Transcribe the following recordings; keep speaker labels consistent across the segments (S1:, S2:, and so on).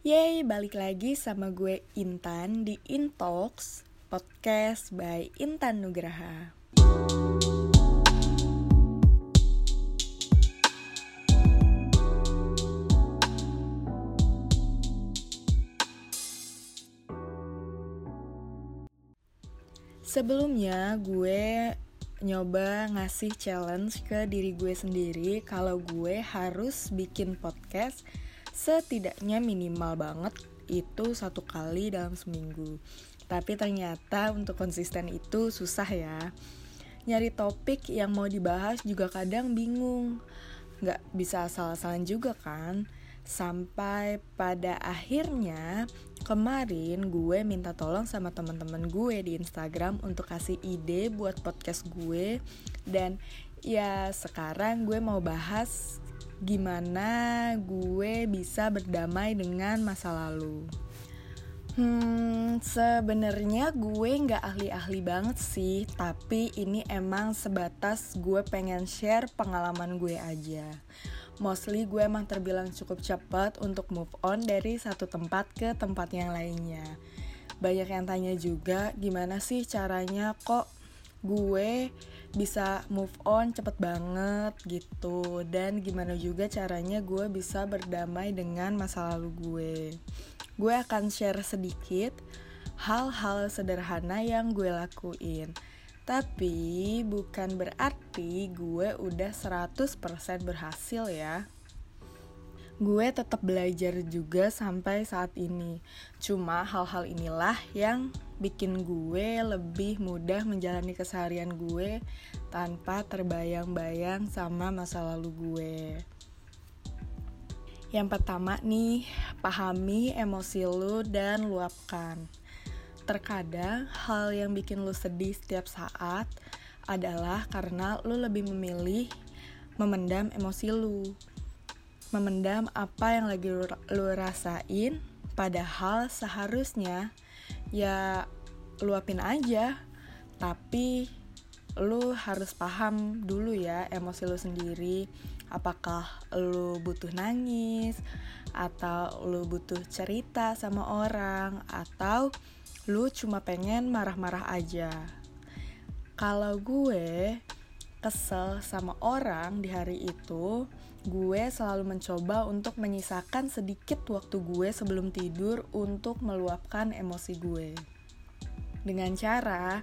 S1: Yeay, balik lagi sama gue Intan di Intox Podcast by Intan Nugraha. Sebelumnya gue nyoba ngasih challenge ke diri gue sendiri kalau gue harus bikin podcast setidaknya minimal banget itu satu kali dalam seminggu. Tapi ternyata untuk konsisten itu susah ya. Nyari topik yang mau dibahas juga kadang bingung. Nggak bisa asal-asalan juga kan. Sampai pada akhirnya kemarin gue minta tolong sama teman-teman gue di Instagram untuk kasih ide buat podcast gue dan ya sekarang gue mau bahas gimana gue bisa berdamai dengan masa lalu. Hmm, sebenarnya gue nggak ahli-ahli banget sih, tapi ini emang sebatas gue pengen share pengalaman gue aja. Mostly gue emang terbilang cukup cepat untuk move on dari satu tempat ke tempat yang lainnya. Banyak yang tanya juga gimana sih caranya kok gue bisa move on cepet banget gitu. Dan gimana juga caranya gue bisa berdamai dengan masa lalu gue. Gue akan share sedikit hal-hal sederhana yang gue lakuin. Tapi bukan berarti gue udah 100% berhasil ya. Gue tetap belajar juga sampai saat ini. Cuma hal-hal inilah yang bikin gue lebih mudah menjalani keseharian gue tanpa terbayang-bayang sama masa lalu gue. Yang pertama nih, pahami emosi lu dan luapkan. Terkadang hal yang bikin lu sedih setiap saat adalah karena lu lebih memilih memendam emosi lu. Memendam apa yang lagi lu, rasain padahal seharusnya ya luapin aja. Tapi lu harus paham dulu ya emosi lu sendiri. Apakah lu butuh nangis atau lu butuh cerita sama orang atau lu cuma pengen marah-marah aja. Kalau gue kesel sama orang di hari itu, gue selalu mencoba untuk menyisakan sedikit waktu gue sebelum tidur untuk meluapkan emosi gue. Dengan cara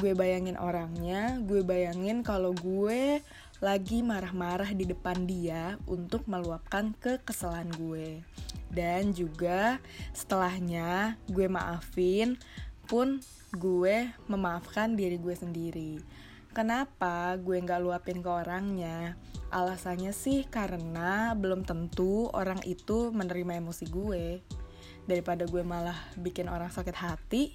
S1: gue bayangin orangnya, gue bayangin kalau gue lagi marah-marah di depan dia untuk meluapkan kekesalan gue. Dan juga setelahnya gue maafin pun gue memaafkan diri gue sendiri. Kenapa gue nggak luapin ke orangnya alasannya sih karena belum tentu orang itu menerima emosi gue. Daripada gue malah bikin orang sakit hati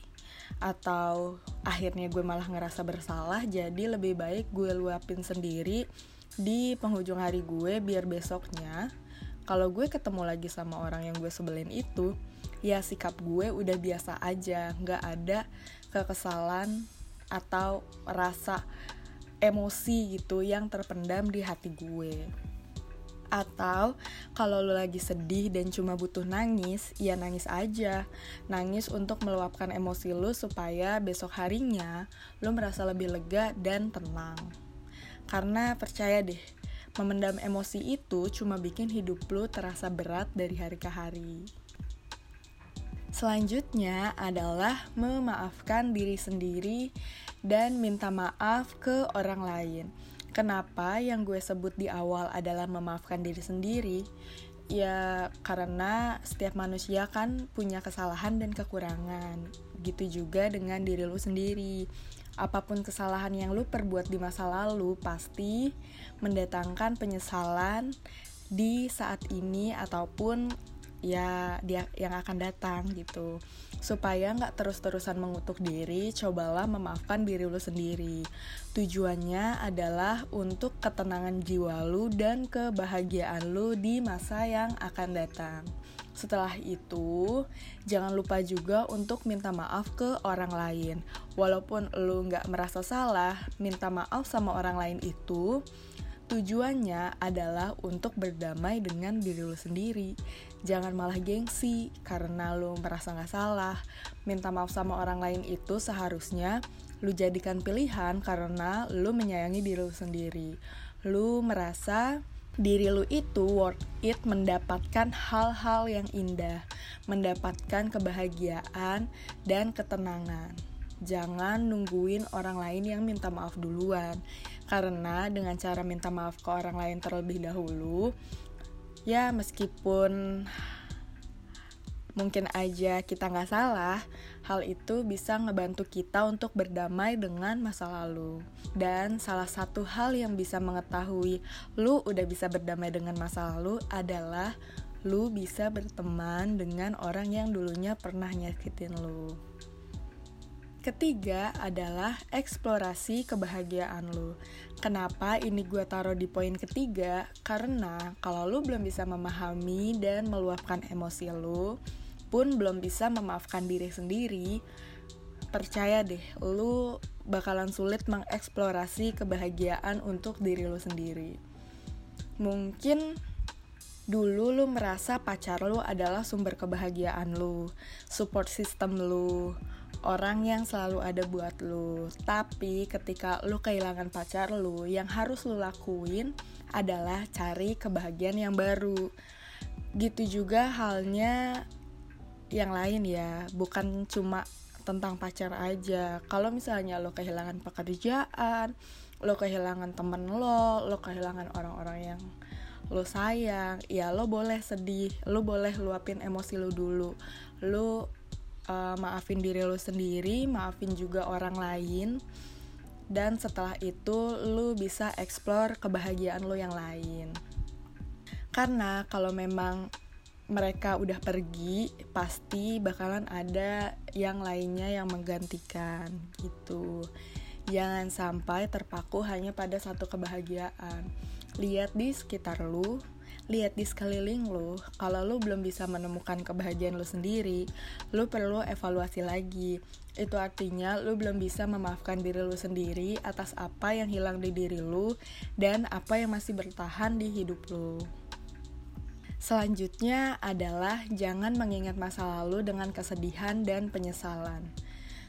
S1: atau akhirnya gue malah ngerasa bersalah jadi lebih baik gue luapin sendiri di penghujung hari gue biar besoknya kalau gue ketemu lagi sama orang yang gue sebelin itu ya sikap gue udah biasa aja. Nggak ada kekesalan atau rasa emosi gitu yang terpendam di hati gue atau kalau lo lagi sedih dan cuma butuh nangis, ya nangis aja. Nangis untuk meluapkan emosi lo supaya besok harinya lo merasa lebih lega dan tenang. Karena percaya deh, Memendam emosi itu cuma bikin hidup lu terasa berat dari hari ke hari. Selanjutnya adalah memaafkan diri sendiri dan minta maaf ke orang lain. Kenapa yang gue sebut di awal adalah memaafkan diri sendiri? Ya karena setiap manusia kan punya kesalahan dan kekurangan. Gitu juga dengan diri lu sendiri apa pun kesalahan yang lu perbuat di masa lalu pasti mendatangkan penyesalan di saat ini ataupun ya dia yang akan datang gitu supaya nggak terus-terusan mengutuk diri cobalah memaafkan diri lu sendiri tujuannya adalah untuk ketenangan jiwa lu dan kebahagiaan lu di masa yang akan datang setelah itu, jangan lupa juga untuk minta maaf ke orang lain. Walaupun lu nggak merasa salah, minta maaf sama orang lain itu tujuannya adalah untuk berdamai dengan diri lu sendiri. Jangan malah gengsi karena lu merasa gak salah. Minta maaf sama orang lain itu seharusnya lu jadikan pilihan karena lu menyayangi diri lu sendiri. Lu merasa diri lu itu worth it mendapatkan hal-hal yang indah, mendapatkan kebahagiaan dan ketenangan. Jangan nungguin orang lain yang minta maaf duluan, karena dengan cara minta maaf ke orang lain terlebih dahulu, ya meskipun mungkin aja kita nggak salah, hal itu bisa ngebantu kita untuk berdamai dengan masa lalu. Dan salah satu hal yang bisa mengetahui lu udah bisa berdamai dengan masa lalu adalah lu bisa berteman dengan orang yang dulunya pernah nyakitin lu. Ketiga adalah eksplorasi kebahagiaan lu. Kenapa ini gue taruh di poin ketiga? Karena kalau lu belum bisa memahami dan meluapkan emosi lu, pun belum bisa memaafkan diri sendiri, percaya deh, lu bakalan sulit mengeksplorasi kebahagiaan untuk diri lu sendiri. Mungkin dulu lu merasa pacar lu adalah sumber kebahagiaan lu, support system lu, orang yang selalu ada buat lu. Tapi ketika lu kehilangan pacar lu, yang harus lu lakuin adalah cari kebahagiaan yang baru. Gitu juga halnya yang lain ya, bukan cuma tentang pacar aja. Kalau misalnya lo kehilangan pekerjaan, lo kehilangan temen lo, lo kehilangan orang-orang yang lo sayang, ya lo boleh sedih, lo boleh luapin emosi lo dulu. Lo uh, maafin diri lu sendiri, maafin juga orang lain. Dan setelah itu lu bisa explore kebahagiaan lu yang lain. Karena kalau memang mereka udah pergi, pasti bakalan ada yang lainnya yang menggantikan gitu. Jangan sampai terpaku hanya pada satu kebahagiaan. Lihat di sekitar lu, lihat di sekeliling lo, kalau lo belum bisa menemukan kebahagiaan lo sendiri, lo perlu evaluasi lagi. Itu artinya lo belum bisa memaafkan diri lo sendiri atas apa yang hilang di diri lo dan apa yang masih bertahan di hidup lo. Selanjutnya adalah jangan mengingat masa lalu dengan kesedihan dan penyesalan.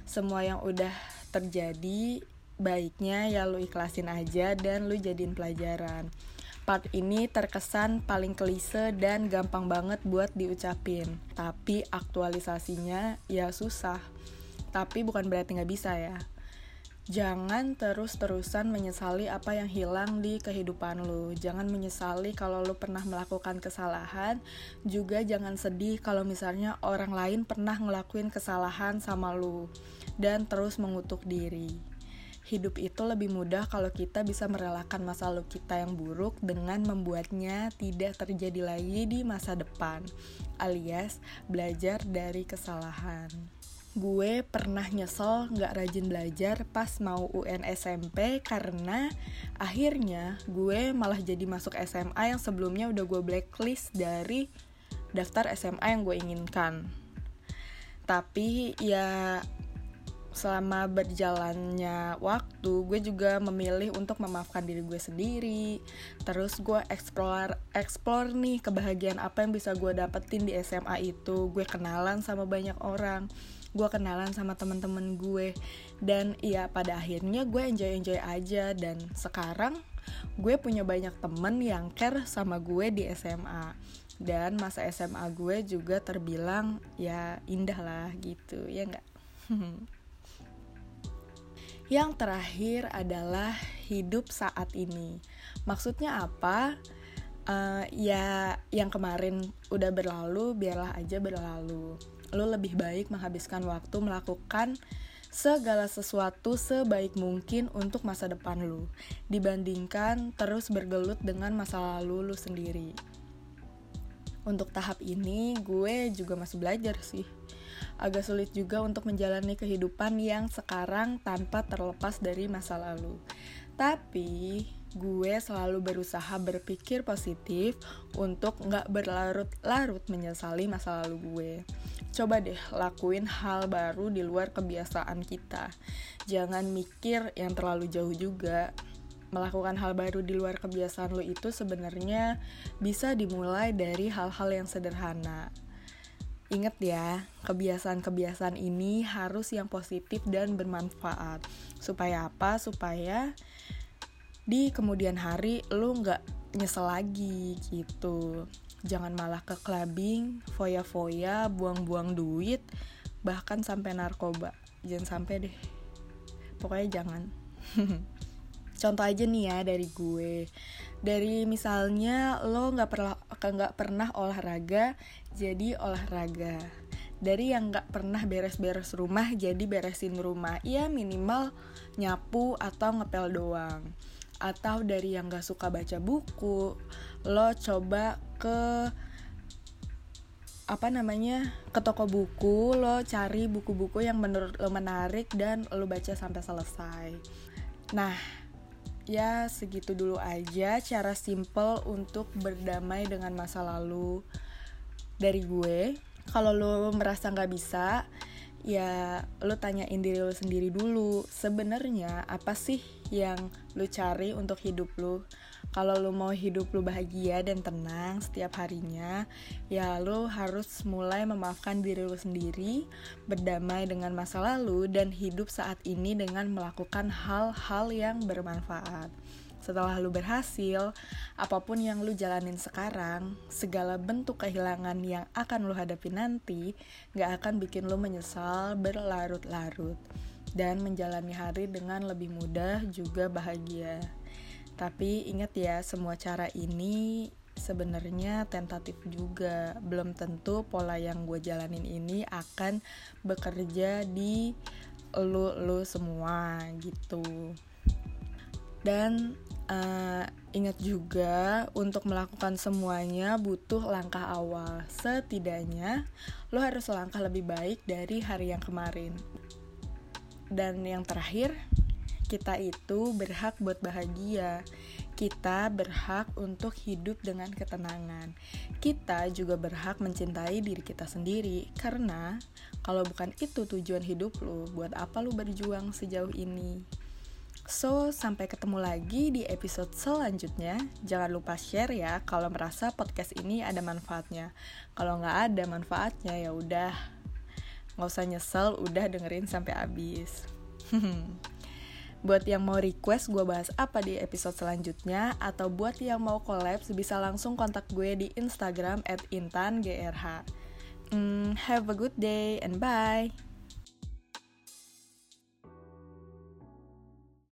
S1: Semua yang udah terjadi, baiknya ya lo ikhlasin aja dan lo jadiin pelajaran part ini terkesan paling klise dan gampang banget buat diucapin. Tapi aktualisasinya ya susah. Tapi bukan berarti nggak bisa ya. Jangan terus-terusan menyesali apa yang hilang di kehidupan lu. Jangan menyesali kalau lu pernah melakukan kesalahan. Juga jangan sedih kalau misalnya orang lain pernah ngelakuin kesalahan sama lu. Dan terus mengutuk diri hidup itu lebih mudah kalau kita bisa merelakan masa lalu kita yang buruk dengan membuatnya tidak terjadi lagi di masa depan, alias belajar dari kesalahan. Gue pernah nyesel gak rajin belajar pas mau UN SMP karena akhirnya gue malah jadi masuk SMA yang sebelumnya udah gue blacklist dari daftar SMA yang gue inginkan. Tapi ya selama berjalannya waktu gue juga memilih untuk memaafkan diri gue sendiri. Terus gue explore explore nih kebahagiaan apa yang bisa gue dapetin di SMA itu. Gue kenalan sama banyak orang. Gue kenalan sama temen-temen gue. Dan iya pada akhirnya gue enjoy enjoy aja. Dan sekarang gue punya banyak temen yang care sama gue di SMA dan masa SMA gue juga terbilang ya indah lah gitu ya enggak Yang terakhir adalah hidup saat ini. Maksudnya apa? Uh, ya yang kemarin udah berlalu biarlah aja berlalu. Lo lebih baik menghabiskan waktu melakukan segala sesuatu sebaik mungkin untuk masa depan lu dibandingkan terus bergelut dengan masa lalu lu sendiri. Untuk tahap ini gue juga masih belajar sih agak sulit juga untuk menjalani kehidupan yang sekarang tanpa terlepas dari masa lalu. Tapi gue selalu berusaha berpikir positif untuk nggak berlarut-larut menyesali masa lalu gue. Coba deh lakuin hal baru di luar kebiasaan kita. Jangan mikir yang terlalu jauh juga. melakukan hal baru di luar kebiasaan lo itu sebenarnya bisa dimulai dari hal-hal yang sederhana. Ingat ya, kebiasaan-kebiasaan ini harus yang positif dan bermanfaat. Supaya apa? Supaya di kemudian hari lo nggak nyesel lagi gitu. Jangan malah ke clubbing, foya-foya, buang-buang duit, bahkan sampai narkoba. Jangan sampai deh. Pokoknya jangan. contoh aja nih ya dari gue dari misalnya lo nggak pernah nggak pernah olahraga jadi olahraga. Dari yang nggak pernah beres-beres rumah jadi beresin rumah. Ya minimal nyapu atau ngepel doang. Atau dari yang nggak suka baca buku lo coba ke apa namanya ke toko buku lo cari buku-buku yang menurut lo menarik dan lo baca sampai selesai. Nah ya segitu dulu aja cara simple untuk berdamai dengan masa lalu dari gue. Kalau lo merasa nggak bisa ya lo tanyain diri lo sendiri dulu. Sebenarnya apa sih yang lo cari untuk hidup lo kalau lo mau hidup lo bahagia dan tenang setiap harinya, ya lo harus mulai memaafkan diri lo sendiri, berdamai dengan masa lalu, dan hidup saat ini dengan melakukan hal-hal yang bermanfaat. Setelah lu berhasil, apa pun yang lu jalanin sekarang, segala bentuk kehilangan yang akan lu hadapi nanti, gak akan bikin lu menyesal berlarut-larut dan menjalani hari dengan lebih mudah juga bahagia. Tapi ingat ya, semua cara ini sebenarnya tentatif juga. Belum tentu pola yang gue jalanin ini akan bekerja di lu lu semua gitu. Dan uh, ingat juga untuk melakukan semuanya butuh langkah awal. Setidaknya lo harus selangkah lebih baik dari hari yang kemarin. Dan yang terakhir, kita itu berhak buat bahagia. Kita berhak untuk hidup dengan ketenangan. Kita juga berhak mencintai diri kita sendiri karena kalau bukan itu tujuan hidup lo, buat apa lo berjuang sejauh ini? So, sampai ketemu lagi di episode selanjutnya. Jangan lupa share ya kalau merasa podcast ini ada manfaatnya. Kalau nggak ada manfaatnya ya udah nggak usah nyesel, udah dengerin sampai habis. Buat yang mau request gue bahas apa di episode selanjutnya Atau buat yang mau collab bisa langsung kontak gue di Instagram intangrh mm, Have a good day and bye